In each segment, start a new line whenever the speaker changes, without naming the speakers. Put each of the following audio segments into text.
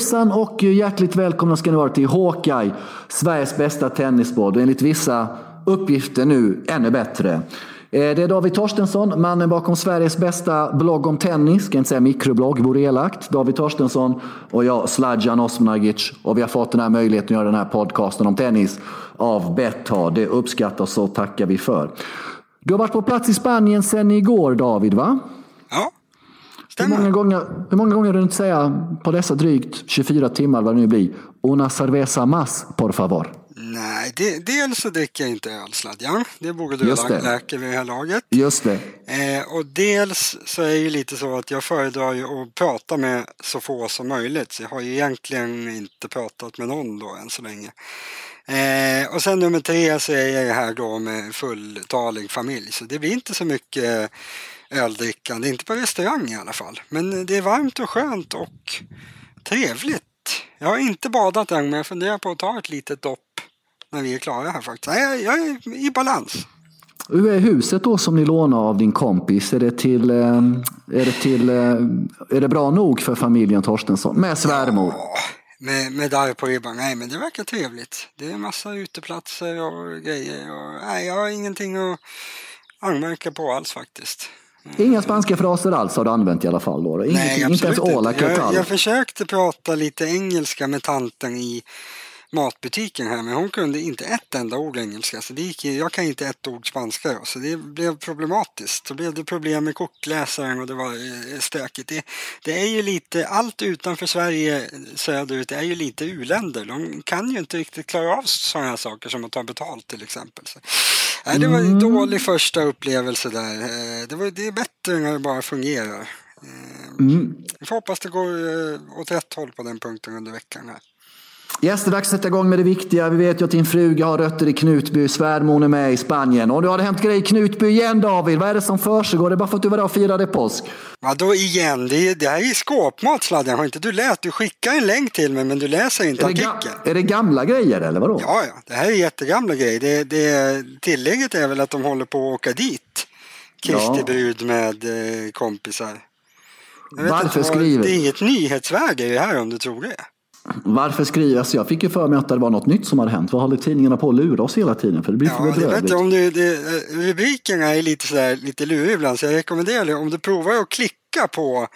Hejsan och hjärtligt välkomna ska ni vara till Hawkeye, Sveriges bästa tennisbord och enligt vissa uppgifter nu ännu bättre. Eh, det är David Torstensson, mannen bakom Sveriges bästa blogg om tennis. Ska inte säga mikroblogg, vore elakt. David Torstensson och jag, Sladjan Osmanagic. Och vi har fått den här möjligheten att göra den här podcasten om tennis av Betthard. Det uppskattas och tackar vi för. Du har varit på plats i Spanien sedan igår, David, va?
Ja,
hur många,
stämmer.
gånger, hur många gånger har du inte säga på dessa drygt 24 timmar vad det nu blir? Una cerveza más, por favor.
Nej, det, dels så dricker jag inte öl, Sladjan. Det borde du
Just
ha lärt vid det här laget.
Just det.
Eh, och dels så är det ju lite så att jag föredrar ju att prata med så få som möjligt. Så jag har ju egentligen inte pratat med någon då än så länge. Eh, och sen nummer tre så är jag här då med fulltalig familj. Så det blir inte så mycket öldrickande, inte på restaurang i alla fall. Men det är varmt och skönt och trevligt. Jag har inte badat än men jag funderar på att ta ett litet dopp när vi är klara här faktiskt. Jag, jag är i balans.
Hur är huset då som ni lånar av din kompis? Är det, till, eh, är det, till, eh, är det bra nog för familjen Torstensson? Med svärmor?
Ja, med, med darr på ribban. Nej, men det verkar trevligt. Det är massa uteplatser och grejer. Och, nej, jag har ingenting att anmärka på alls faktiskt.
Inga spanska fraser alls har du använt i alla fall? Då. Ingenting,
nej,
inte ens hola,
inte.
¿qué
Jag, jag försökte prata lite engelska med tanten i matbutiken här men hon kunde inte ett enda ord engelska så det gick, jag kan inte ett ord spanska då, så det blev problematiskt. Så blev det problem med kortläsaren och det var eh, stökigt. Det, det är ju lite, allt utanför Sverige söderut är ju lite uländer. De kan ju inte riktigt klara av sådana här saker som att ta betalt till exempel. Så, nej, det var en dålig första upplevelse där. Eh, Det, var, det är bättre när det bara fungerar. Eh,
Mm.
Vi får hoppas det går eh, åt rätt håll på den punkten under veckan här.
Yes, det är dags att sätta igång med det viktiga. Vi vet ju att din fruga har rötter i Knutby, svärmor är med i Spanien. Och nu har det hänt grejer i Knutby igen David. Vad är det som försiggår? Det är bara för att du var där och firade påsk.
Vadå igen? Det, är- det här är ju skåpmat sladden. Har inte du läst? Du skickar en länk till mig men du läser inte
Är det, ga-
artikeln.
är det gamla grejer eller vadå?
Ja, ja. Det här är jättegamla grejer. Det, det, tillägget är väl att de håller på att åka dit. Kristi
Ja.
brud med eh, kompisar. Jag
Varför
inte
skriver-
Det är inget nyhetsvärde i det här om du tror det.
Varför skriver alltså, Jag fick ju för mig att det var något nytt som hade hänt. Vad håller tidningarna på att lura oss hela tiden? För det blir för
Ja, det vet jag om du, det, rubrikerna är lite, sådär, lite luriga ibland så jag rekommenderar dig om du provar att klicka på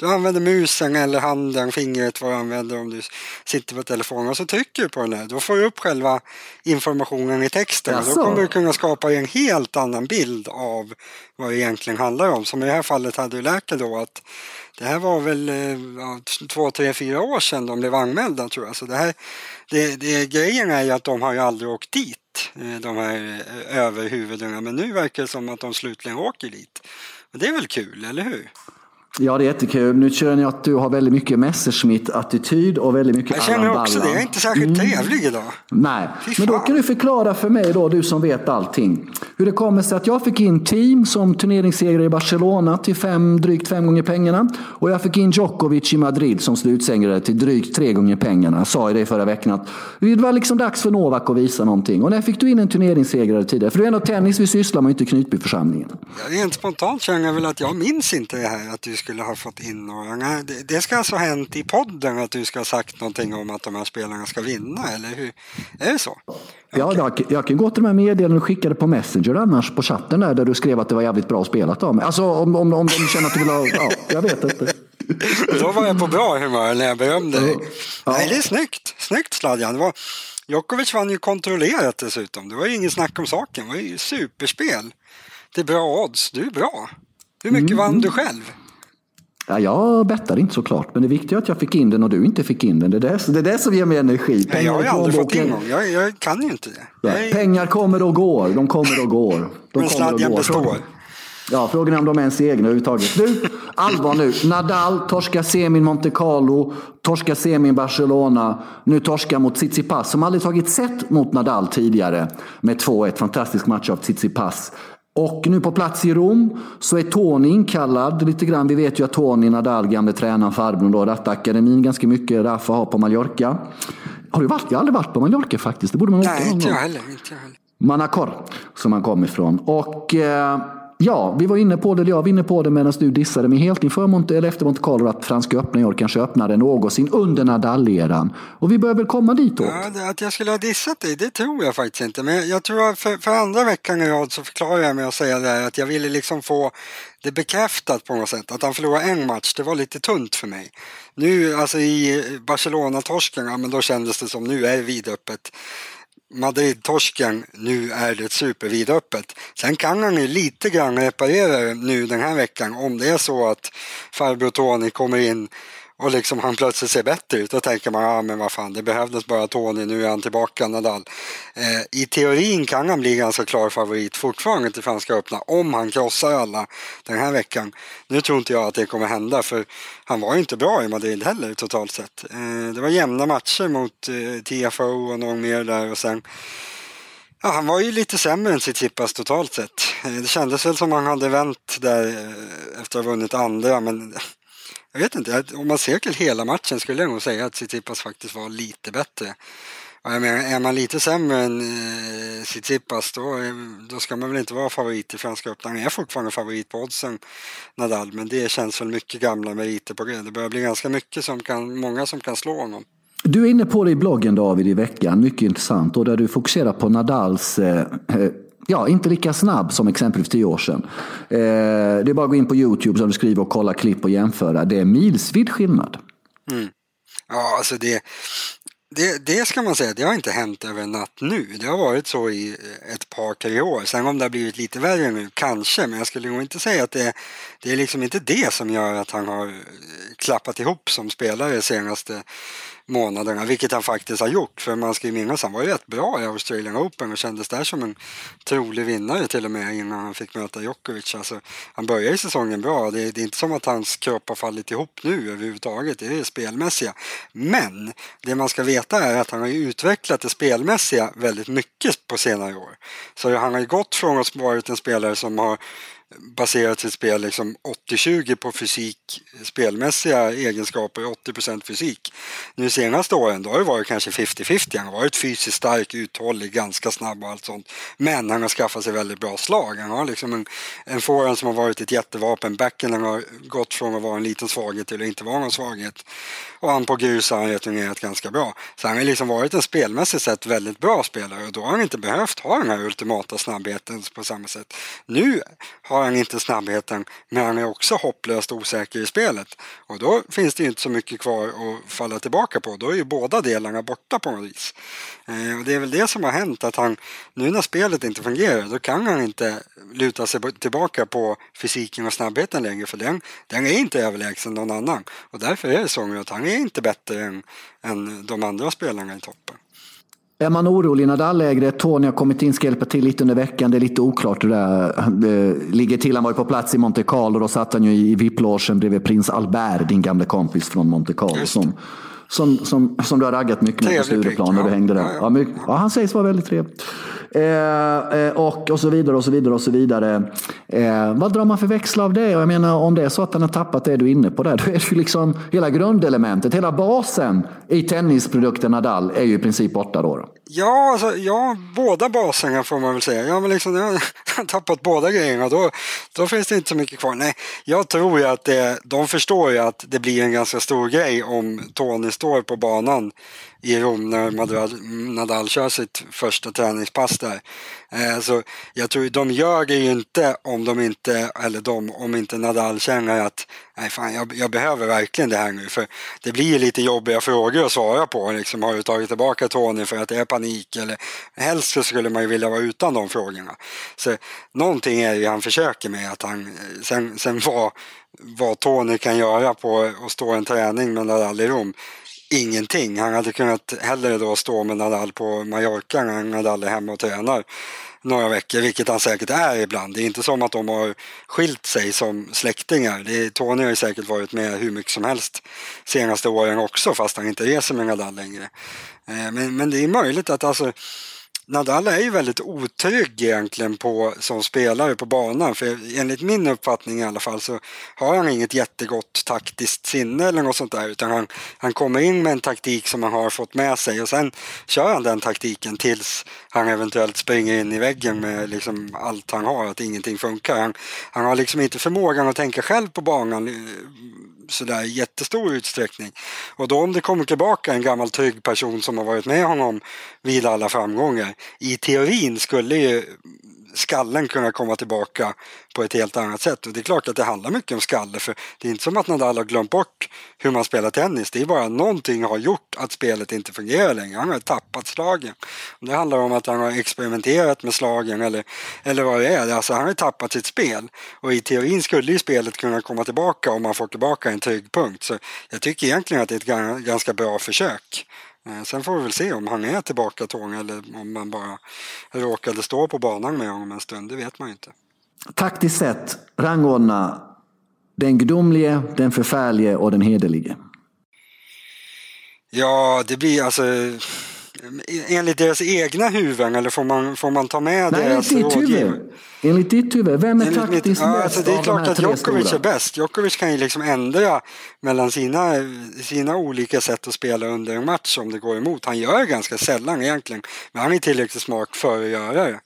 du använder musen eller handen, fingret vad du använder om du sitter på telefonen och så trycker du på den här. Då får du upp själva informationen i texten och då kommer du kunna skapa en helt annan bild av vad det egentligen handlar om. Som i det här fallet hade du lärt dig då att det här var väl eh, ja, två, tre, fyra år sedan de blev anmälda tror jag. Så det här, det, det, grejen är ju att de har ju aldrig åkt dit, eh, de här eh, överhuvudena. Men nu verkar det som att de slutligen åker dit. Och det är väl kul, eller hur?
Ja, det är jättekul. Nu känner jag att du har väldigt mycket Messerschmitt-attityd och väldigt mycket
Jag känner
Allan
också det, jag är inte särskilt trevlig idag.
Nej, men då kan du förklara för mig då, du som vet allting. Hur det kommer sig att jag fick in team som turneringssegrare i Barcelona till fem, drygt fem gånger pengarna. Och jag fick in Djokovic i Madrid som slutsegrare till drygt tre gånger pengarna. Jag sa ju det förra veckan att det var liksom dags för Novak att visa någonting. Och när fick du in en turneringssegrare tidigare? För det är ändå tennis vi sysslar med, inte Knutbyförsamlingen.
Jag rent spontant känner jag väl att jag minns inte det här att du skulle ha fått in några. Det, det ska alltså ha hänt i podden att du ska ha sagt någonting om att de här spelarna ska vinna, eller hur? Är det så?
Ja, jag, jag kan gå till de här meddelandena du skickade på Messenger annars på chatten där, där du skrev att det var jävligt bra spelat av mig. Alltså om, om, om de känner att du vill ha... Ja, jag vet inte.
Då var jag på bra humör när jag berömde dig.
Ja.
Nej, det är snyggt. Snyggt Sladjan. Det var... Djokovic vann ju kontrollerat dessutom. Det var ju ingen snack om saken. Det var ju superspel. Det är bra odds. Du är bra. Hur mycket
Mm.
vann du själv?
Ja, jag bettade inte såklart, men det viktiga är att jag fick in den och du inte fick in den. Det är det, det, är det som ger mig energi.
Nej, jag har ju aldrig fått in någon. Jag, jag kan ju inte det.
Ja,
är-
Pengar kommer och går. De kommer och går. De
Men
går.
består.
Ja, frågan är om de är ens egna överhuvudtaget. Du, allvar nu. Nadal torskar semin Monte Carlo, torskar semin Barcelona, nu torskar mot Tsitsipas som aldrig tagit set mot Nadal tidigare med 2-1. Fantastisk match av Tsitsipas. Och nu på plats i Rom så är Tony inkallad lite grann. Vi vet ju att Tony Nadal, gamle tränaren, farbrorn då, Rattakademin, ganska mycket Rafa har på Mallorca. Har du varit? Jag har aldrig varit på Mallorca faktiskt. Det borde man åka
Nej. Inte jag heller.
Manacor, som han kom ifrån. Och eh, Ja, vi var inne på det, jag var inne på det medan du dissade mig helt inför Monte, eller efter Monte Carlo att Franska öppna i år kanske öppnade någonsin under Nadal-eran. Och vi börjar väl komma ditåt.
Ja, att jag skulle ha dissat dig, det tror jag faktiskt inte. Men jag tror att för, för andra veckan i rad så förklarar jag med att säga det här att jag ville liksom få det bekräftat på något sätt. Att han förlorade en match, det var lite tunt för mig. Nu, alltså i Barcelona-torsken, ja men då kändes det som nu är det vidöppet. Madrid-torsken, nu är det supervidöppet. Sen kan han ju lite grann reparera nu den här veckan om det är så att farbror Tony kommer in och liksom han plötsligt ser bättre ut. Då tänker man, ja men vad fan, det behövdes bara Tony, nu är han tillbaka, Nadal. Eh, I teorin kan han bli ganska klar favorit fortfarande till Franska öppna om han krossar alla den här veckan. Nu tror inte jag att det kommer hända för han var ju inte bra i Madrid heller totalt sett. Eh, det var jämna matcher mot eh, TFO och någon mer där och sen Ja, han var ju lite sämre än sitt Tsitsipas totalt sett. Eh, det kändes väl som han hade vänt där eh, efter att ha vunnit andra men jag vet inte, om man ser till hela matchen skulle jag nog säga att Tsitsipas faktiskt var lite bättre. Jag menar, är man lite sämre än eh, Tsitsipas då, eh, då ska man väl inte vara favorit i Franska öppna. Han är fortfarande favorit på oddsen, Nadal, men det känns väl mycket gamla meriter på det. Det börjar bli ganska mycket som kan, många som kan slå honom.
Du är inne på det i bloggen David i veckan, mycket intressant, och där du fokuserar på Nadals eh, eh ja, inte lika snabb som exempelvis tio år sedan. Eh, det är bara att gå in på YouTube som du skriver och kolla klipp och jämföra. Det är milsvid skillnad.
Mm. Ja, alltså det, det, det ska man säga, det har inte hänt över en natt nu. Det har varit så i ett par, tre år. Sen om det har blivit lite värre nu, kanske. Men jag skulle nog inte säga att det, det är liksom inte det som gör att han har klappat ihop som spelare senaste månaderna, vilket han faktiskt har gjort. För man ska ju minnas, han var ju rätt bra i Australian Open och kändes där som en trolig vinnare till och med innan han fick möta Djokovic. Alltså, han började säsongen bra. Det, det, är inte som att hans kropp har fallit ihop nu överhuvudtaget. Det är det spelmässiga. Men det man ska veta är att han har utvecklat det spelmässiga väldigt mycket på senare år. Så han har ju gått från att varit en spelare som har baserat sitt spel liksom 80-20 på fysik, spelmässiga egenskaper, 80% fysik. Nu senaste åren då har det varit kanske 50-50. Han har varit fysiskt stark, uthållig, ganska snabb och allt sånt. Men han har skaffat sig väldigt bra slag. Han har liksom en, en forehand som har varit ett jättevapen. Backhand har gått från att vara en liten svaghet till att inte vara någon svaghet. Och han på grus har han returnerat ganska bra. Så han har liksom varit en spelmässigt sett väldigt bra spelare och då har han inte behövt ha den här ultimata snabbheten på samma sätt. Nu har han inte snabbheten men han är också hopplöst osäker i spelet. Och då finns det inte så mycket kvar att falla tillbaka på. Då är ju båda delarna borta på något vis. Eh, och det är väl det som har hänt att han nu när spelet inte fungerar då kan han inte luta sig tillbaka på fysiken och snabbheten längre för den, den är inte överlägsen någon annan. Och därför är det så att han är inte bättre än, än de andra spelarna i toppen.
Är man orolig när lägre? Tony har kommit in, ska hjälpa till lite under veckan. Det är lite oklart hur det ligger till. Han var ju på plats i Monte Carlo. Då satt han ju i VIP-logen bredvid prins Albert, din gamla kompis från Monte Carlo. Som, som, som, som du har raggat mycket med på Stureplan när du hängde där. Ja. Ja, ja, han sägs vara väldigt trevlig. Eh, eh, och, och så vidare och så vidare och så vidare. Eh, vad drar man för växlar av det? Jag menar om det är så att han har tappat det du är inne på där, då är det ju liksom hela grundelementet, hela basen i tennisprodukten Nadal är ju i princip borta då.
Ja, alltså, ja, båda baserna får man väl säga. Ja, men liksom, jag har tappat båda grejerna. Då, då finns det inte så mycket kvar. Nej, jag tror ju att det, de förstår ju att det blir en ganska stor grej om Tony står på banan i Rom när Nadal, Nadal kör sitt första träningspass där. Eh, så jag tror de gör det ju inte om de inte, eller de, om inte Nadal känner att nej fan jag, jag behöver verkligen det här nu för det blir lite jobbiga frågor att svara på. Liksom, har du tagit tillbaka Tony för att det är panik eller helst så skulle man ju vilja vara utan de frågorna. Så någonting är ju han försöker med att han, eh, sen, sen vad, vad Tony kan göra på att stå en träning med Nadal i Rom ingenting. Han hade kunnat hellre då stå med Nadal på Mallorca när Nadal är hemma och tränar några veckor, vilket han säkert är ibland. Det är inte som att de har skilt sig som släktingar. Det Tony har ju säkert varit med hur mycket som helst senaste åren också, fast han inte reser med Nadal längre. Eh, men, men det är möjligt att alltså Nadal är ju väldigt otrygg egentligen på, som spelare på banan. För enligt min uppfattning i alla fall så har han inget jättegott taktiskt sinne eller något sånt där. Utan han, han kommer in med en taktik som han har fått med sig och sen kör han den taktiken tills han eventuellt springer in i väggen med liksom allt han har, att ingenting funkar. Han, han har liksom inte förmågan att tänka själv på banan eh, sådär jättestor utsträckning. Och då om det kommer tillbaka en gammal trygg person som har varit med honom vid alla framgångar. I teorin skulle ju skallen kunna komma tillbaka på ett helt annat sätt. Och det är klart att det handlar mycket om skalle för det är inte som att Nadal har glömt bort hur man spelar tennis. Det är bara någonting har gjort att spelet inte fungerar längre. Han har tappat slagen. Det handlar om att han har experimenterat med slagen eller, eller vad det är. Alltså han har tappat sitt spel. Och i teorin skulle ju spelet kunna komma tillbaka om man får tillbaka en trygg punkt. Så jag tycker egentligen att det är ett ganska bra försök. Eh, sen får vi väl se om han är tillbaka tång eller om man bara råkade stå på banan med honom en stund. Det vet man ju inte.
Taktiskt sett, rangordna den gudomlige, den förfärlige och den hederlige.
Ja, det blir alltså enligt deras egna huvuden eller får man, får man ta med
Nej,
deras
enligt ditt huvud. Enligt ditt huvud. Vem är
Enligt
taktiskt
mitt, ja,
bäst
alltså Det är
av de
klart
här
att Djokovic är bäst. Djokovic kan ju liksom ändra mellan sina, sina olika sätt att spela under en match om det går emot. Han gör det ganska sällan egentligen. Men han är tillräckligt smart för att göra det.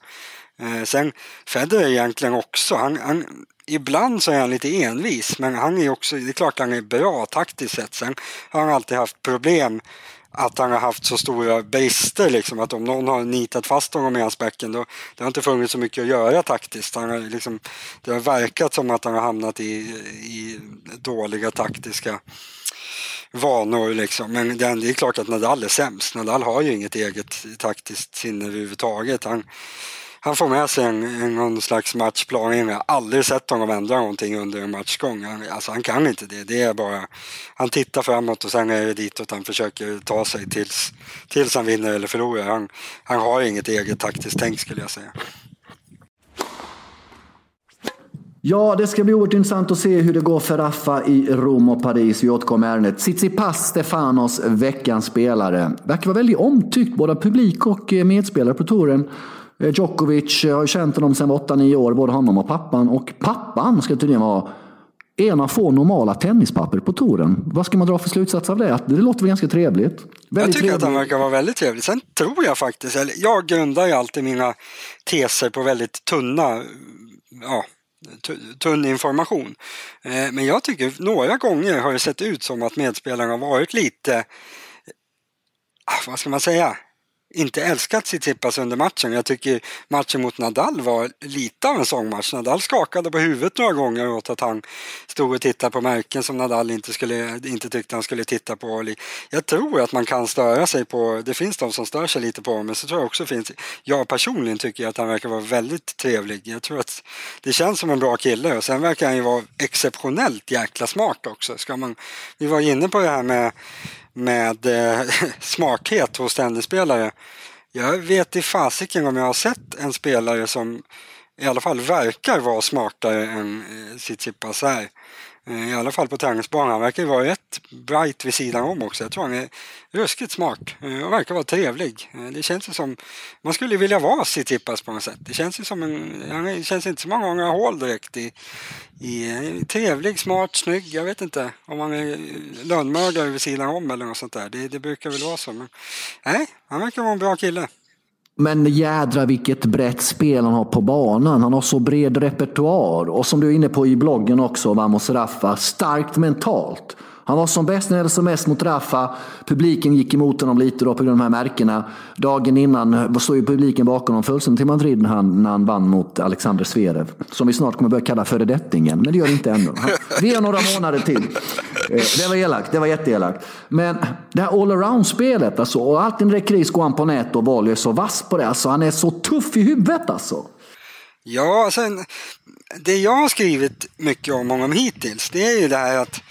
Eh, sen Federer egentligen också. Han, han, ibland så är han lite envis men han är också, det är klart han är bra taktiskt sett. Sen har han alltid haft problem att han har haft så stora brister liksom att om någon har nitat fast honom i hans bäcken då det har inte funnits så mycket att göra taktiskt. Han har liksom, det har verkat som att han har hamnat i, i dåliga taktiska vanor liksom. Men det är klart att Nadal är sämst. Nadal har ju inget eget taktiskt sinne överhuvudtaget. Han, han får med sig en, en någon slags matchplan. Jag har aldrig sett honom ändra någonting under en matchgång. Han, alltså han kan inte det. Det är bara, han tittar framåt och sen är det ditåt han försöker ta sig tills, tills han vinner eller förlorar. Han, han har inget eget taktiskt tänk skulle jag säga.
Ja, det ska bli oerhört intressant att se hur det går för Raffa i Rom och Paris. Vi återkommer i ärendet. Tsitsipas Stefanos, veckans spelare. Verkar vara väldigt omtyckt, både av publik och eh, medspelare på touren. Eh, Djokovic eh, har ju känt honom sedan 8-9 år, både honom och pappan. Och pappan ska tydligen vara en av få normala tennispapper på touren. Vad ska man dra för slutsats av det? Det låter väl ganska trevligt?
Jag
Väldigt
tycker att han
trevligt.
verkar vara väldigt trevlig. Sen tror jag faktiskt, eller jag grundar ju alltid mina teser på väldigt tunna, ja, tu- tunn information. Eh, Men jag tycker några gånger har det sett ut som att medspelarna har varit lite, ah, vad ska man säga, inte älskat Tsitsipas under matchen. Jag tycker matchen mot Nadal var lite av en sångmatch. Nadal skakade på huvudet några gånger åt att han stod och tittade på märken som Nadal inte, skulle, inte tyckte han skulle titta på. Jag tror att man kan störa sig på, det finns de som stör sig lite på men så tror jag också finns, jag personligen tycker att han verkar vara väldigt trevlig. Jag tror att det känns som en bra kille och sen verkar han ju vara exceptionellt jäkla smart också. Ska man, vi var inne på det här med med eh, smarthet hos tennisspelare. Jag vet i fasiken om jag har sett en spelare som i alla fall verkar vara smartare än eh, Tsitsipas är. Eh, I alla fall på tennisbanan. Han verkar ju vara rätt bright vid sidan om också. Jag tror han är ruskigt smart eh, och verkar vara trevlig. Eh, det känns ju som, man skulle vilja vara Tsitsipas på något sätt. Det känns ju som en, han känns inte som många har hål direkt i, i trevlig, smart, snygg. Jag vet inte om han är lönnmördare vid sidan om eller något sånt där. Det, det brukar väl vara så. Men, nej, han verkar vara en bra kille.
Men jädra vilket brett spel han har på banan. Han har så bred repertoar. Och som du är inne på i bloggen också, Vamos Rafa, starkt mentalt. Han var som bäst när det gällde som mest mot Rafa. Publiken gick emot honom lite då på grund av de här märkena. Dagen innan stod ju publiken bakom honom fullständigt till Madrid när han, när han vann mot Alexander Zverev. Som vi snart kommer börja kalla föredettingen, men det gör det inte ännu. Vi har några månader till. Eh, det var elakt, det var jätteelakt. Men det här allround-spelet, alltså, och alltid när det är kris går han på nät och Valio är så vass på det. Alltså, han är så tuff i huvudet alltså.
Ja, sen, det jag har skrivit mycket om honom hittills, det är ju det här att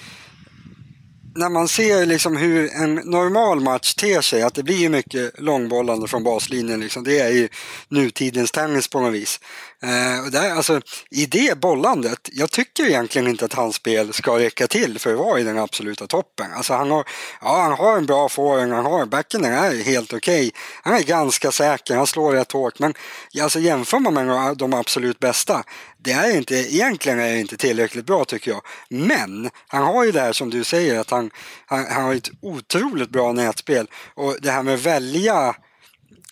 när man ser liksom hur en normal match ter sig, att det blir mycket långbollande från baslinjen. Liksom. Det är ju nutidens tennis på något vis. Eh, och där, alltså, I det bollandet, jag tycker egentligen inte att hans spel ska räcka till för att vara i den absoluta toppen. Alltså, han, har, ja, han har en bra forehand, han har backen är helt okej. Okay. Han är ganska säker, han slår rätt hårt. Men alltså, jämför man med de absolut bästa, det är inte, egentligen är det inte tillräckligt bra tycker jag. Men han har ju det här som du säger att han, han, han har ett otroligt bra nätspel. Och det här med att välja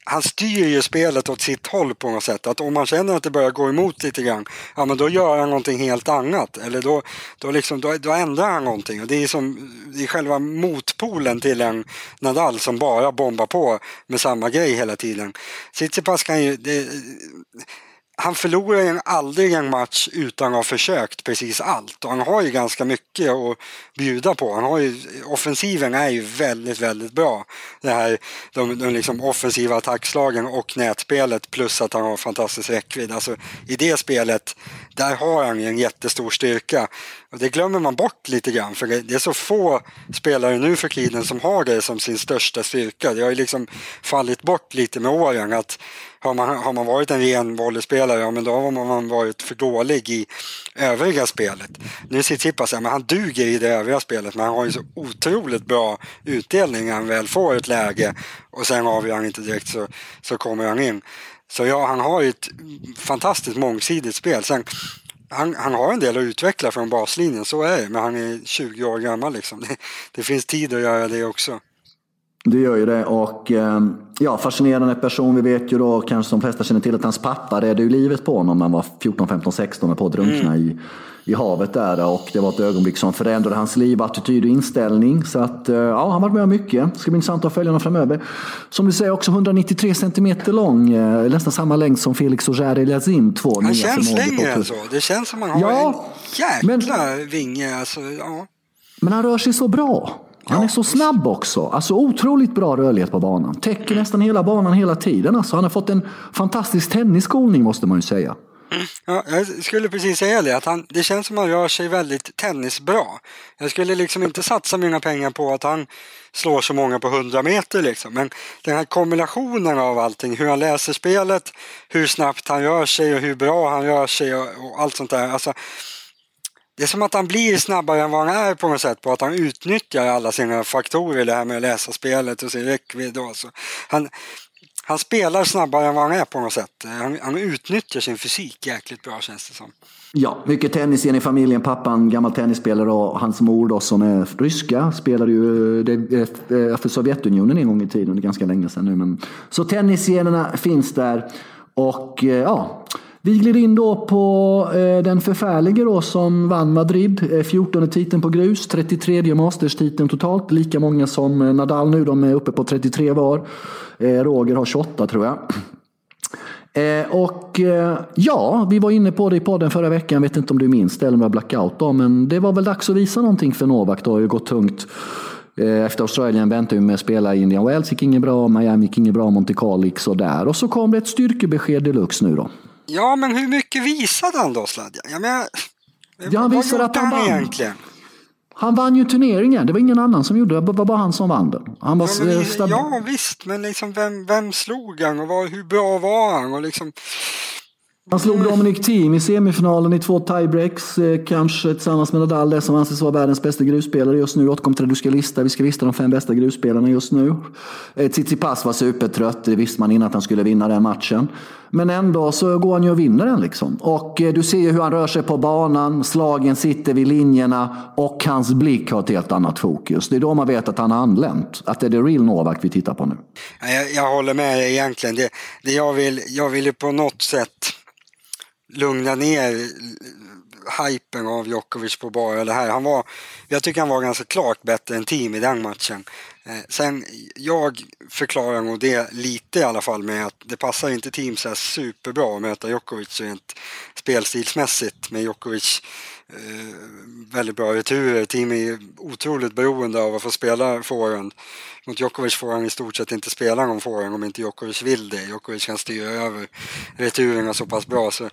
han styr ju spelet åt sitt håll på något sätt. Att om man känner att det börjar gå emot lite grann, ja men då gör han någonting helt annat. Eller då, då, liksom, då, då ändrar han någonting. Och det är, som, det är själva motpolen till en Nadal som bara bombar på med samma grej hela tiden. Tsitsipas kan ju... Det, han förlorar ju aldrig en match utan att ha försökt precis allt och han har ju ganska mycket att bjuda på. Han har ju, offensiven är ju väldigt, väldigt bra. Det här, de, de liksom offensiva attackslagen och nätspelet plus att han har fantastisk räckvidd. Alltså, I det spelet, där har han ju en jättestor styrka. Och det glömmer man bort lite grann för det är så få spelare nu för tiden som har det som sin största styrka. Det har ju liksom fallit bort lite med åren. att har man, har man varit en ren volleyspelare, ja men då har man varit för dålig i övriga spelet. Nu sitter Tsitsipas, ja, men han duger i det övriga spelet men han har ju så otroligt bra utdelning när han väl får ett läge och sen avgör han inte direkt så, så kommer han in. Så ja, han har ju ett fantastiskt mångsidigt spel. Sen, han, han, har en del att utveckla från baslinjen, så är det. Men han är 20 år gammal liksom. Det, det finns tid att göra det också.
Det gör ju det och ehm, ja, fascinerande person. Vi vet ju då, kanske de flesta känner till att hans pappa räddade ju livet på honom när han var 14, 15, 16 och på att drunkna mm. i, i havet där. Och det var ett ögonblick som förändrade hans liv, attityd och inställning. Så att eh, ja, han varit med om mycket. Det ska bli intressant att följa honom framöver. Som du säger också 193 centimeter lång, eh, nästan samma längd som Felix Auger Eliasim. Två
han känns längre än så. Det känns som att han har ja, en jäkla men, vinge. Alltså, ja.
Men han rör sig så bra. Han är så snabb också. Alltså otroligt bra rörlighet på banan. Täcker nästan hela banan hela tiden. Alltså, han har fått en fantastisk tennisskolning måste man ju säga.
Ja, jag skulle precis säga det, att han, det känns som att han rör sig väldigt tennisbra. Jag skulle liksom inte satsa mina pengar på att han slår så många på 100 meter liksom. Men den här kombinationen av allting, hur han läser spelet, hur snabbt han rör sig och hur bra han rör sig och, och allt sånt där. Alltså, det är som att han blir snabbare än vad han är på något sätt på att han utnyttjar alla sina faktorer, det här med att läsa spelet och sin räckvidd. Och så. Han, han spelar snabbare än vad han är på något sätt. Han, han utnyttjar sin fysik jäkligt bra känns det som.
Ja, mycket tennis igen i familjen. Pappan, gammal tennisspelare och hans mor då, som är ryska, spelade ju eh, för Sovjetunionen en gång i tiden, det är ganska länge sedan nu. Men... Så tennisgenerna finns där. Och eh, ja, vi glider in då på eh, den förfärlige då som vann Madrid, eh, 14 titeln på grus, 33 Masters-titeln totalt, lika många som eh, Nadal nu, de är uppe på 33 var. Roger har 28 tror jag. Och ja, vi var inne på det i podden förra veckan, jag vet inte om du minns det eller om det var blackout då, men det var väl dags att visa någonting för Novak det har ju gått tungt. Efter Australien väntade vi med att spela i Indian Wells, gick inget bra, Miami gick inget bra, Monte Carlo gick sådär. Och så kom det ett styrkebesked deluxe nu då.
Ja, men hur mycket visade han då Sladja? Jag menar,
ja, han visade att han, vann. Egentligen? Han vann ju turneringen. Det var ingen annan som gjorde det. Det var bara han som vann den. Han var
ja, men, ja visst, men liksom vem, vem slog han och var, hur bra var han? Och liksom,
han slog Dominic Thiem i semifinalen i två tiebreaks, eh, kanske tillsammans med Nadal, det som anses vara världens bästa grusspelare just nu. Återkom till det du ska lista. Vi ska lista de fem bästa grusspelarna just nu. Eh, Tsitsipas var supertrött, det visste man innan att han skulle vinna den matchen. Men ändå så går han ju och vinner den liksom. Och eh, du ser ju hur han rör sig på banan, slagen sitter vid linjerna och hans blick har ett helt annat fokus. Det är då man vet att han har anlänt. Att det är the real Novak vi tittar på nu.
Jag, jag håller med egentligen. Det, det jag, vill, jag vill ju på något sätt lugna ner hypen av Djokovic på bara det här. Han var, jag tycker han var ganska klart bättre än team i den matchen. Eh, sen, jag förklarar nog det lite i alla fall med att det passar inte team så här superbra att möta Djokovic rent spelstilsmässigt med Djokovic eh, väldigt bra returer. Team är otroligt beroende av att få spela forehand. Mot Djokovic får han i stort sett inte spela någon forehand om inte Djokovic vill det. Djokovic kan styra över returerna så pass bra. Så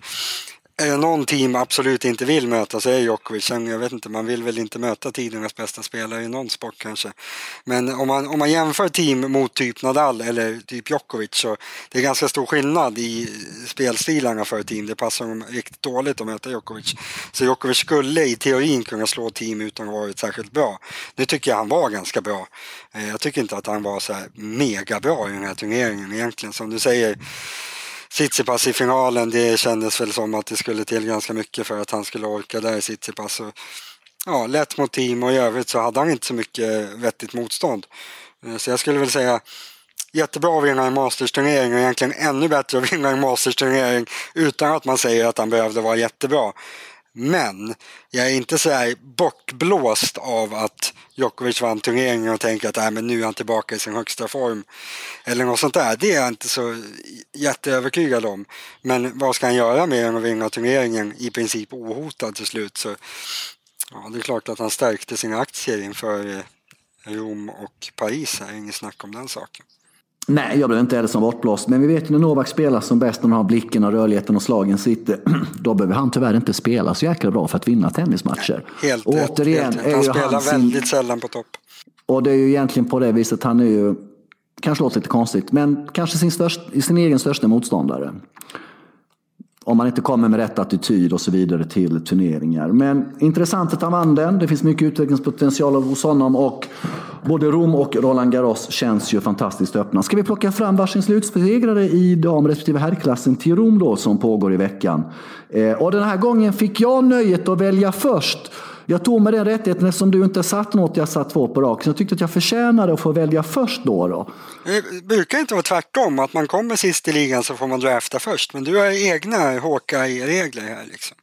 är det någon team absolut inte vill möta så är Djokovic. Jag vet inte, man vill väl inte möta tidernas bästa spelare i någon sport kanske. Men om man, om man jämför team mot typ Nadal eller typ Djokovic så det är ganska stor skillnad i spelstilarna för team. Det passar dem riktigt dåligt att möta Djokovic. Så Djokovic skulle i teorin kunna slå team utan att varit särskilt bra. Nu tycker jag han var ganska bra. Eh, jag tycker inte att han var så här mega bra i den här turneringen egentligen. Som du säger Tsitsipas i finalen, det kändes väl som att det skulle till ganska mycket för att han skulle orka där, Tsitsipas. Ja, lätt mot team och i övrigt så hade han inte så mycket vettigt motstånd. Eh, så jag skulle väl säga jättebra att vinna en mastersturnering och egentligen ännu bättre att vinna en mastersturnering utan att man säger att han behövde vara jättebra. Men jag är inte så här bortblåst av att Djokovic vann turneringen och tänker att äh, men nu är han tillbaka i sin högsta form. Eller något sånt där. Det är jag inte så jätteövertygad om. Men vad ska han göra mer än att vinna turneringen i princip ohotad till slut? Så, ja, det är klart att han stärkte sina aktier inför eh, Rom och Paris. Det är inget snack om den saken.
Nej, jag blev inte heller som bortblåst. Men vi vet ju när Novak spelar som bäst, när han har blicken och rörligheten och slagen sitter. Då behöver han tyvärr inte spela så jäkla bra för att vinna tennismatcher.
Helt och återigen helt rätt. Han spelar han väldigt sällan på topp.
Och det är ju egentligen på det viset, han är ju, kanske låter lite konstigt, men kanske sin, störst, sin egen största motståndare om man inte kommer med rätt attityd och så vidare till turneringar. Men intressant att han vann den. Det finns mycket utvecklingspotential hos honom och både Rom och Roland Garros känns ju fantastiskt öppna. Ska vi plocka fram varsin slutsegrare i dam respektive herrklassen till Rom då som pågår i veckan. Eh, och den här gången fick jag nöjet att välja först. Jag tog mig den rättigheten eftersom du inte satt något, jag satt två på raken. Jag tyckte att jag förtjänade att få välja först då. då.
Det brukar inte vara tvärtom, att man kommer sist i ligan så får man drafta först. Men du har egna Hawkeye-regler här liksom.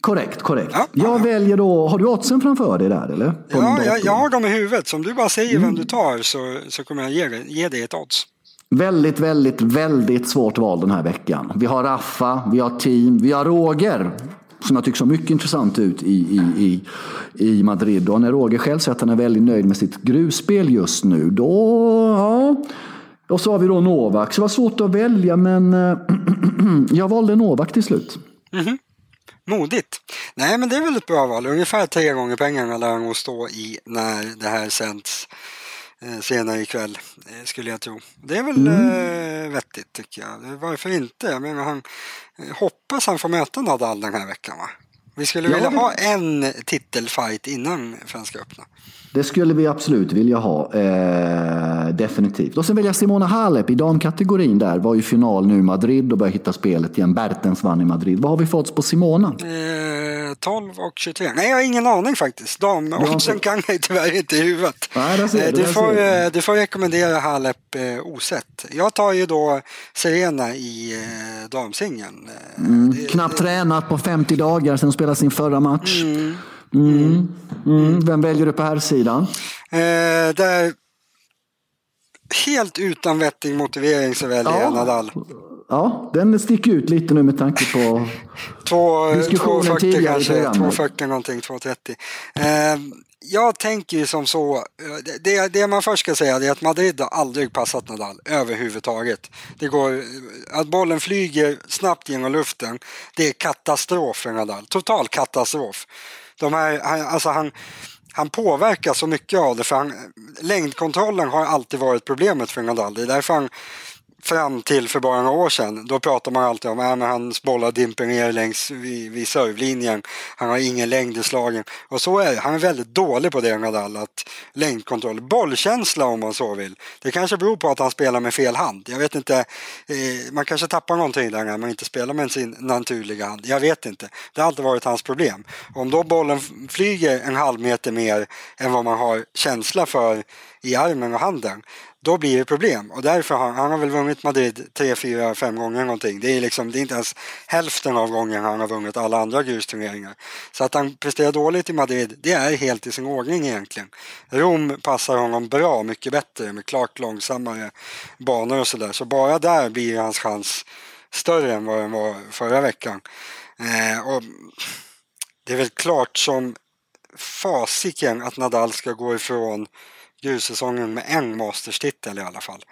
Korrekt, korrekt. Ja, jag ja. väljer då, har du oddsen framför dig där eller?
ja, jag, jag, har dem i huvudet. Så om du bara säger mm. vem du tar så, så kommer jag ge, ge dig ett odds.
Väldigt, väldigt, väldigt svårt val den här veckan. Vi har Raffa, vi har Team, vi har Roger som jag tycker såg mycket intressant ut i, i, i, i Madrid. Och när Roger själv säger att han är väldigt nöjd med sitt grusspel just nu, då... Ja. Och så har vi då Novak. Så det var svårt att välja, men eh, jag valde Novak till slut.
Mm -hmm. Modigt. Nej, men det är väl ett bra val. Ungefär tre gånger pengarna lär han stå i när det här sänds senare ikväll, eh, skulle jag tro. Det är väl mm. eh, vettigt tycker jag. Varför inte? Jag menar, han, eh, hoppas han får möta Nadal den här veckan va? Vi skulle ja, vilja ha en titelfight innan Franska öppna.
Det skulle vi absolut vilja ha. Eh, definitivt. Och sen vill jag Simona Halep i damkategorin där. Var ju final nu i Madrid och började hitta spelet igen. Bertens vann i Madrid. Vad har vi fått på Simona?
Eh, 12 och 23. Nej, jag har ingen aning faktiskt. Damoddsen kan jag tyvärr inte i huvudet.
Nej, ser,
eh, du, får, eh, du får rekommendera Halep eh, osett. Jag tar ju då Serena i eh, damsingeln.
Eh, mm, knappt tränat på 50 dagar sedan hon spelade sin förra match. Mm. Mm. Mm. Vem väljer du på här sidan?
Eh, där, helt utan vettig motivering så väljer ja. jag Nadal.
Ja, den sticker ut lite nu med tanke på
Två, diskussionen 240 tidigare kanske, 240 någonting, 230. Eh, jag tänker ju som så, det, det man först ska säga är att Madrid har aldrig passat Nadal överhuvudtaget. Det går, att bollen flyger snabbt genom luften, det är katastrof för Nadal, total katastrof de här, han, alltså han, han påverkas så mycket av det för han, längdkontrollen har alltid varit problemet för Nadal. Det är därför han fram till för bara några år sedan, då pratar man alltid om att hans bollar dimper ner längs vid, vid servlinjen. Han har ingen längd i slagen. Och så är det. Han är väldigt dålig på det Nadal, att längdkontroll. Bollkänsla om man så vill. Det kanske beror på att han spelar med fel hand. Jag vet inte. Eh, man kanske tappar någonting där när man inte spelar med sin naturliga hand. Jag vet inte. Det har alltid varit hans problem. Om då bollen flyger en halv meter mer än vad man har känsla för i armen och handen då blir det problem. Och därför har han har väl vunnit Madrid tre, fyra, fem gånger någonting. Det är, liksom, det är inte ens hälften av gången han har vunnit alla andra grusturneringar. Så att han presterar dåligt i Madrid, det är helt i sin ordning egentligen. Rom passar honom bra, mycket bättre med klart långsammare banor och sådär. Så bara där blir hans chans större än vad den var förra veckan. Eh, och det är väl klart som fasiken att Nadal ska gå ifrån grussäsongen med en Masters-titel i alla fall.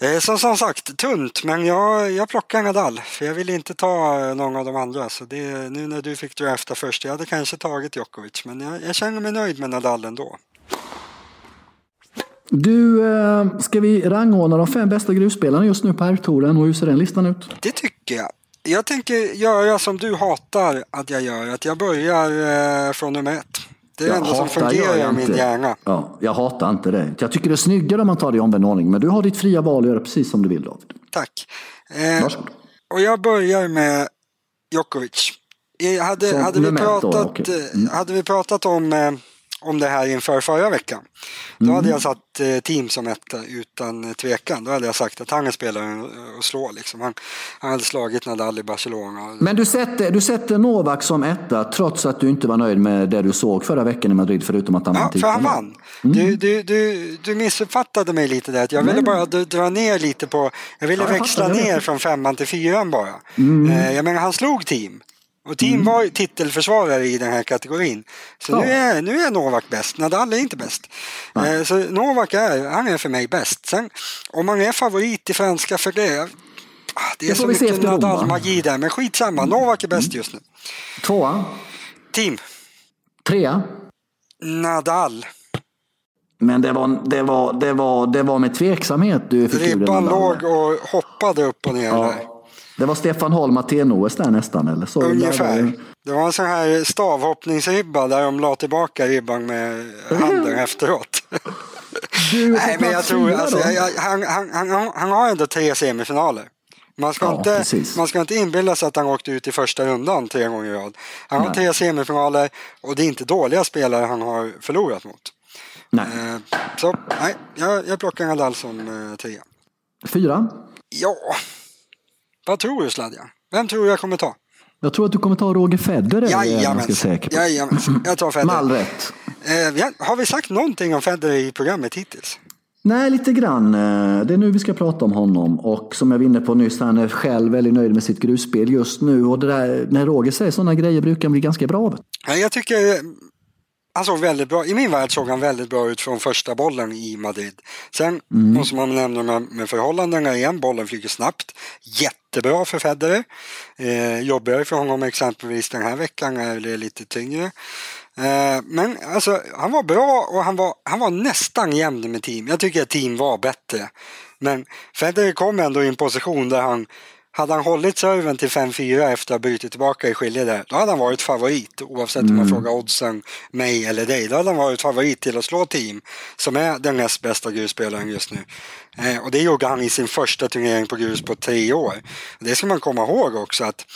Eh, som, som sagt, tunt, men jag, jag plockar Nadal. För jag vill inte ta någon av de andra. Så det, nu när du fick drafta först, jag hade kanske tagit Djokovic. Men jag, jag känner mig nöjd med Nadal ändå.
Du, eh, ska vi rangordna de fem bästa grusspelarna just nu på herrtouren och hur ser den listan ut?
Det tycker jag. Jag tänker göra som du hatar att jag gör, att jag börjar eh, från nummer ett. Det är det enda som fungerar i min hjärna.
Ja, jag hatar inte det. Jag tycker det är snyggare om man tar det i omvänd ordning, men du har ditt fria val att göra precis som du vill David.
Tack. Eh, och jag börjar med Djokovic. Eh, hade, hade, vi pratat, då, okay. Eh, mm. hade vi pratat om eh, om det här inför förra veckan. Då mm. hade jag satt eh, team som etta utan tvekan. Då hade jag sagt att han är spelaren att slå. Liksom. Han, han hade slagit Nadal i Barcelona.
Men du sätter, du sätter Novak som etta trots att du inte var nöjd med det du såg förra veckan i Madrid förutom att han
vann Ja, för han vann. Mm. Du, du, du, du missuppfattade mig lite där. Jag ville bara dra ner lite på, jag ville ja, jag växla ner från femman till fyran bara. Mm. Eh, jag menar han slog team. Och Team mm. var titelförsvarare i den här kategorin. Så ja. nu, är, nu är Novak bäst, Nadal är inte bäst. Eh, så Novak är, han är för mig bäst. Sen om man är favorit i franska för det, ah, det är det så mycket Nadal-magi där, men skitsamma, Novak är bäst mm. just nu.
Tvåa?
Team.
Trea?
Nadal.
Men det var, det var, det var, det var med tveksamhet du
fick Ribban låg och hoppade upp och ner ja. där.
Det var Stefan Holm Aten-OS där nästan eller? Så
Ungefär. Det var en sån här stavhoppningsribba där de la tillbaka ribban med handen efteråt. Nej men jag tror, alltså, jag, han, han, han, han har ändå tre semifinaler. Man ska, ja, inte, man ska inte inbilla sig att han åkte ut i första rundan tre gånger i rad. Han nej. har tre semifinaler och det är inte dåliga spelare han har förlorat mot. Nej. Eh, så nej, jag, jag plockar Nadal som eh, trea.
Fyra?
Ja, vad tror du Sladja? Vem tror du jag kommer ta?
Jag tror att du kommer ta Roger Federer.
Jajamensan, Jajamensan. jag tar Federer.
Med all rätt.
Eh, har vi sagt någonting om Federer i programmet hittills?
Nej, lite grann. Eh, det är nu vi ska prata om honom. Och som jag var inne på nyss, han är själv väldigt nöjd med sitt grusspel just nu. Och där, när Roger säger sådana grejer brukar han bli ganska bra.
Jag tycker han såg väldigt bra, i min värld såg han väldigt bra ut från första bollen i Madrid. Sen mm. måste man nämna med, med förhållandena igen, bollen flyger snabbt. Jättebra för Federer. Eh, jobbigare för honom exempelvis den här veckan är det lite tyngre. Eh, men alltså, han var bra och han var, han var nästan jämn med team. Jag tycker att team var bättre. Men Federer kom ändå i en position där han hade han hållit serven till 5-4 efter att ha brutit tillbaka i skilje där, då hade han varit favorit oavsett mm. om man mm. frågar oddsen mig eller dig. Då hade han varit favorit till att slå team som är den näst bästa grusspelaren just nu. Eh, och det gjorde han i sin första turnering på grus på tre år. Det ska man komma ihåg också att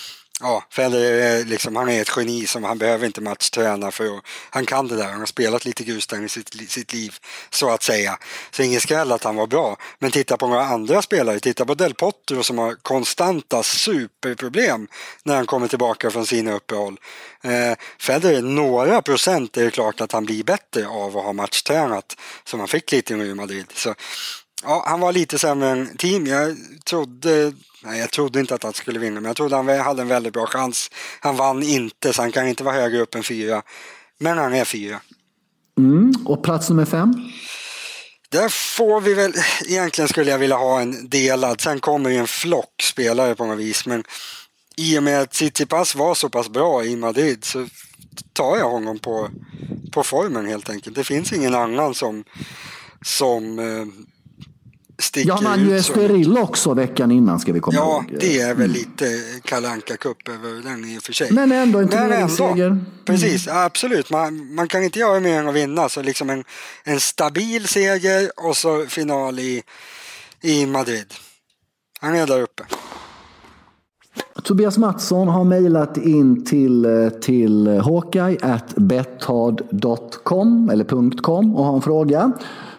Ja, Federer eh, liksom, han är ett geni som han behöver inte matchträna för att, han kan det där. Han har spelat lite grustang i sitt, sitt liv så att säga. Så ingen skräll att han var bra. Men titta på några andra spelare, titta på Del Potro som har konstanta superproblem när han kommer tillbaka från sina uppehåll. Eh, Federer, några procent är det klart att han blir bättre av att ha matchtränat som han fick lite i Madrid. Så Ja, han var lite sämre än team. Jag trodde, nej, jag trodde inte att han skulle vinna, men jag trodde han hade en väldigt bra chans. Han vann inte, så han kan inte vara högre upp än fyra. Men han är fyra.
Mm, och plats nummer fem?
Där får vi väl, egentligen skulle jag vilja ha en delad. Sen kommer ju en flock spelare på något vis, men i och med att Tsitsipas var så pass bra i Madrid så tar jag honom på, på formen helt enkelt. Det finns ingen annan som, som eh, sticker
Ja, man ju Estoril också veckan innan ska vi komma
ja,
ihåg.
Ja, det är väl mm. lite kalanka cup över den i och för sig.
Men ändå en turneringsseger. Mm.
Precis, absolut. Man, man kan inte göra mer än att vinna. Så liksom en, en stabil seger och så final i, i Madrid. Han är där uppe.
Tobias Mattsson har mejlat in till, till Hawkeye at betthard.com eller .com och har en fråga.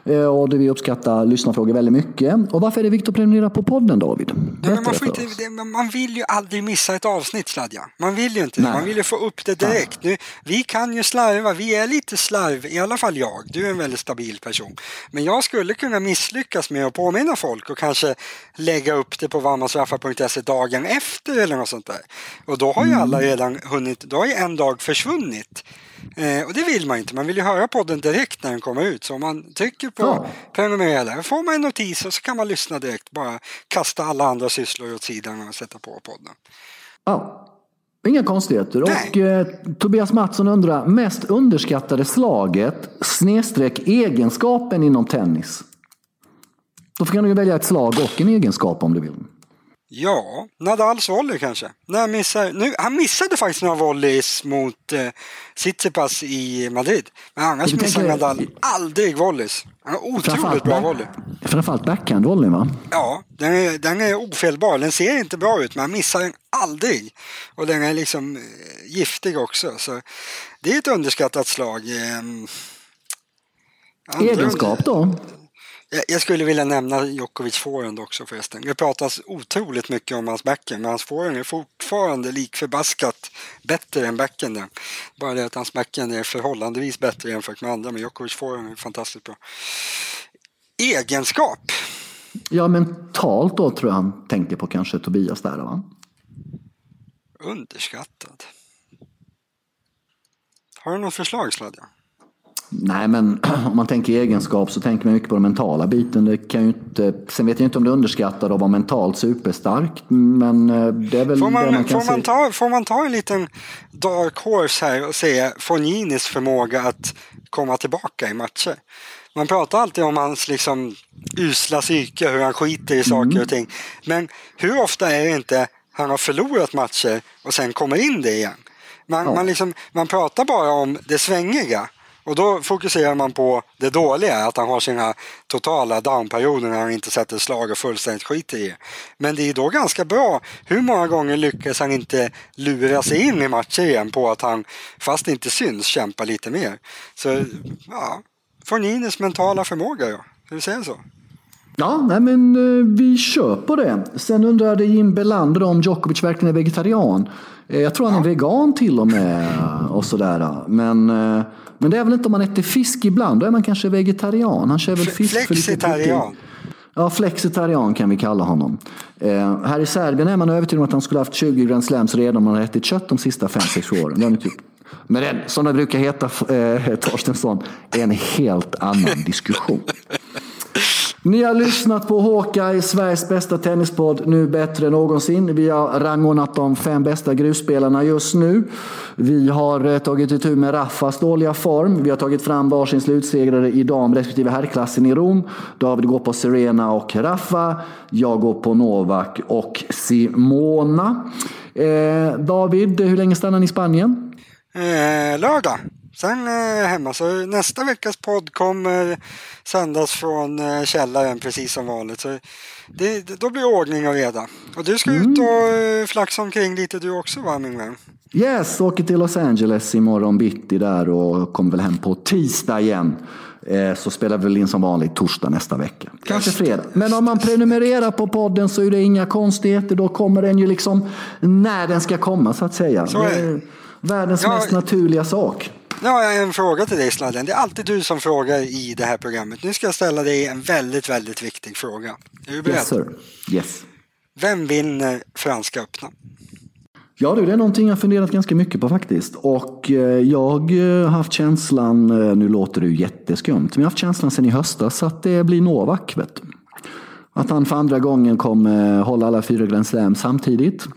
Eh, och vi uppskattar lyssnarfrågor väldigt mycket. Och varför är det viktigt att prenumerera på podden David?
Nej, man, får inte, man vill ju aldrig missa ett avsnitt Sladja. Man vill ju inte det. Man vill ju få upp det direkt. Nu, vi kan ju slarva, vi är lite slarv, i alla fall jag. Du är en väldigt stabil person. Men jag skulle kunna misslyckas med att påminna folk och kanske lägga upp det på varmasraffar.se dagen efter eller något sånt där. Och då har ju alla mm. redan hunnit, då har ju en dag försvunnit. Eh, och det vill man inte, man vill ju höra podden direkt när den kommer ut. Så om man trycker på
Ja.
prenumerera får man en notis och så kan man lyssna direkt. Bara kasta alla andra sysslor åt sidan och sätta på podden.
Ja, inga konstigheter.
Nej.
Och eh, Tobias Mattsson undrar, mest underskattade slaget snedstreck egenskapen inom tennis? Då kan du välja ett slag och en egenskap om du vill.
Ja, Nadals volley kanske. När han, missar, nu, han missade faktiskt några volleys mot eh, Tsitsipas i Madrid. Men annars
Jag
missar
tänker-
Nadal aldrig volleys. Han har otroligt bra volley.
framförallt backhandvolleyn va?
Ja, den är, den är ofelbar. Den ser inte bra ut men han missar den aldrig. Och den är liksom eh, giftig också. Så det är ett underskattat slag. Andra
Egenskap då?
Jag, skulle vilja nämna Djokovic forehand också förresten. Det pratas otroligt mycket om hans backhand men hans forehand är fortfarande lik förbaskat bättre än backhanden. Bara det att hans backhand är förhållandevis bättre jämfört med andra men Djokovic forehand är fantastiskt bra. Egenskap.
Ja, mentalt då tror jag han tänker på kanske Tobias där va?
Underskattad. Har du något förslag Sladja?
Nej, men om man tänker egenskap så tänker man mycket på den mentala biten. Det kan ju inte, sen vet jag inte om det är underskattat att vara mentalt superstark, men eh, det är väl
Får
det
man,
man kan
får, man
se.
ta, får man ta en liten dark horse här och säga Fogninis förmåga att komma tillbaka i matcher? Man pratar alltid om hans liksom usla psyke, hur han skiter i saker
Mm.
och ting. Men hur ofta är det inte han har förlorat matcher och sen kommer in det igen? Man,
Ja.
man, liksom, man pratar bara om det svängiga. Och då fokuserar man på det dåliga, att han har sina totala downperioder när han inte sätter slag och fullständigt skiter i det. Men det är då ganska bra. Hur många gånger lyckas han inte lura sig in i matcher igen på att han, fast det inte syns, kämpar lite mer. Så ja, Fornines mentala förmåga ja. Ska vi säga så?
Ja, nej, men eh, vi kör på det. Sen undrade Jim Belander om Djokovic verkligen är vegetarian. Eh, Jag tror han är vegan till och med och sådär. Men, eh, men det är väl inte om man äter fisk ibland, då är man kanske vegetarian. Han kör väl fisk för lite
flexitarian.
Ja, flexitarian kan vi kalla honom. Eh, här i Serbien är man övertygad om att han skulle haft 20 Grand Slams redan om han hade ätit kött de sista 5-6 åren. Den typ. Men den, som det brukar heta, eh, Torstensson, är en helt annan diskussion. Ni har lyssnat på Hawkeye, Sveriges bästa tennispodd, nu bättre än någonsin. Vi har rangordnat de fem bästa grusspelarna just nu. Vi har eh, tagit itu med Raffas dåliga form. Vi har tagit fram varsin slutsegrare i dam respektive herrklassen i Rom. David går på Serena och Raffa. Jag går på Novak och Simona. Eh, David, hur länge stannar ni i Spanien?
Eh, lördag. Sen eh, hemma. Så nästa veckas podd kommer sändas från eh, källaren precis som vanligt. Så det, det, då blir ordning och reda. Och du ska ut och eh, flaxa omkring lite du också va min vän?
Yes, åker till Los Angeles imorgon bitti där och kommer väl hem på tisdag igen. Eh, Så spelar vi väl in som vanligt torsdag nästa vecka. Kanske fredag. Men om man prenumererar på podden så är det inga konstigheter. Då kommer den ju liksom när den ska komma så att säga.
Så är det.
är världens
Ja,
mest naturliga sak.
Nu har jag en fråga till dig Sladden. Det är alltid du som frågar i det här programmet. Nu ska jag ställa dig en väldigt, väldigt viktig fråga. Är du beredd?
Yes sir. Yes.
Vem vinner Franska öppna?
Ja du, det är någonting jag funderat ganska mycket på faktiskt. Och eh, jag eh, har haft känslan, eh, nu låter det ju jätteskumt, men jag har haft känslan sedan i höstas att det blir Novak. Vet du. Att han för andra gången kommer hålla alla fyra Grand Slam samtidigt.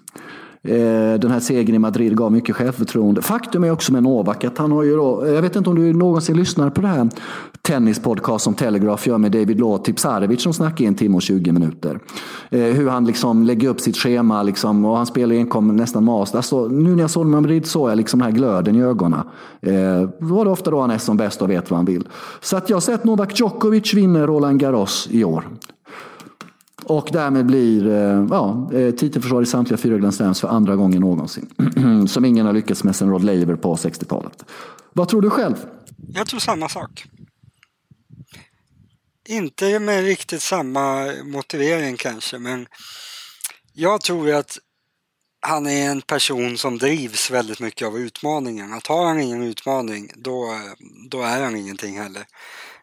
Eh, den här segern i Madrid gav mycket självförtroende. Faktum är också med Novak att han har ju då, eh, jag vet inte om du någonsin lyssnar på det här tennispodcast som Telegraph gör med David Law Tipsarevic som snackar i en timme och 20 minuter. Eh, Hur han liksom lägger upp sitt schema liksom, och han spelar enkom nästan master. Alltså, nu när jag såg Madrid såg jag liksom den här glöden i ögonen. Eh, Då var det ofta då han är som bäst och vet vad han vill. Så att jag har sett Novak Djokovic vinna Roland Garros i år. Och därmed blir eh, ja, eh, titelförsvar i samtliga fyra Grand Slams för andra gången någonsin. Som ingen har lyckats med sedan Rod Laver på 60-talet. Vad tror du själv?
Jag tror samma sak. Inte med riktigt samma motivering kanske, men jag tror att han är en person som drivs väldigt mycket av utmaningen. Att har han ingen utmaning, då, eh, då är han ingenting heller.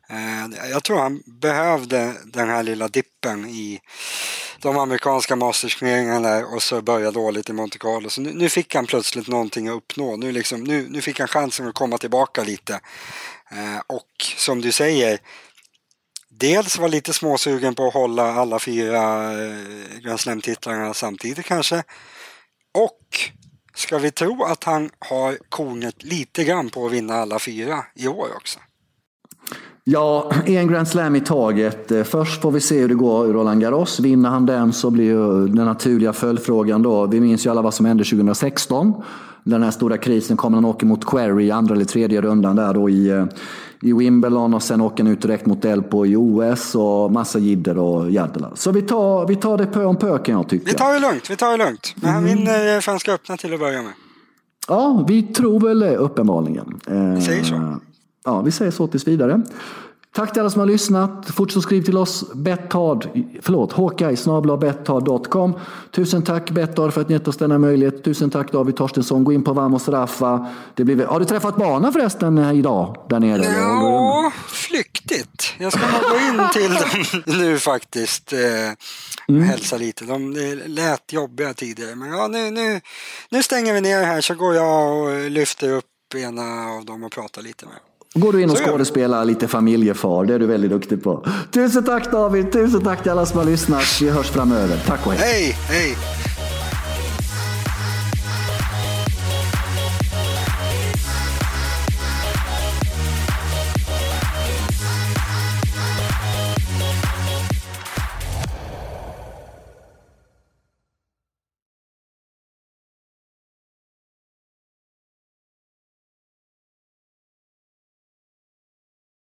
Eh, jag tror han behövde den här lilla dippen i de amerikanska mastersturneringarna och så började dåligt i Monte Carlo. Så nu, nu, fick han plötsligt någonting att uppnå. Nu, liksom, nu, nu fick han chansen att komma tillbaka lite. Eh, och som du säger, dels var lite småsugen på att hålla alla fyra eh, Grand Slam-titlarna samtidigt kanske. Och ska vi tro att han har kornet lite grann på att vinna alla fyra i år också?
Ja, en Grand Slam i taget. Eh, först får vi se hur det går i Roland Garros. Vinner han den så blir ju den naturliga följdfrågan då. Vi minns ju alla vad som hände 2016. Den här stora krisen kommer han åker mot Query i andra eller tredje rundan där då i, eh, i Wimbledon och sen åker han ut direkt mot Elpo i OS och massa jidder och jaddlar. Så vi tar, vi tar det pö om pö kan jag tycka.
Vi tar det lugnt, vi tar det lugnt. Men han mm. vinner eh, Franska öppna till att börja med.
Ja, vi tror väl det uppenbarligen.
Vi säger så.
Ja, vi säger så tills vidare. Tack till alla som har lyssnat. Fortsätt skriv till oss. Bettard, förlåt, hawkeye Tusen tack Bettard för att ni gett oss denna möjlighet. Tusen tack David Torstensson. Gå in på Vamos Raffa. Det blir, har du träffat bana förresten idag där nere?
Ja, flyktigt. Jag ska nog gå in till dem nu faktiskt. Eh, mm. Hälsa lite. De lät jobbiga tidigare. Men ja, nu, nu, nu stänger vi ner här så går jag och lyfter upp ena av dem och pratar lite med.
Går du in och skådespelar lite familjefar, det är du väldigt duktig på. Tusen tack David, tusen tack till alla som har lyssnat. Vi hörs framöver. Tack och
hej. Hej, hej.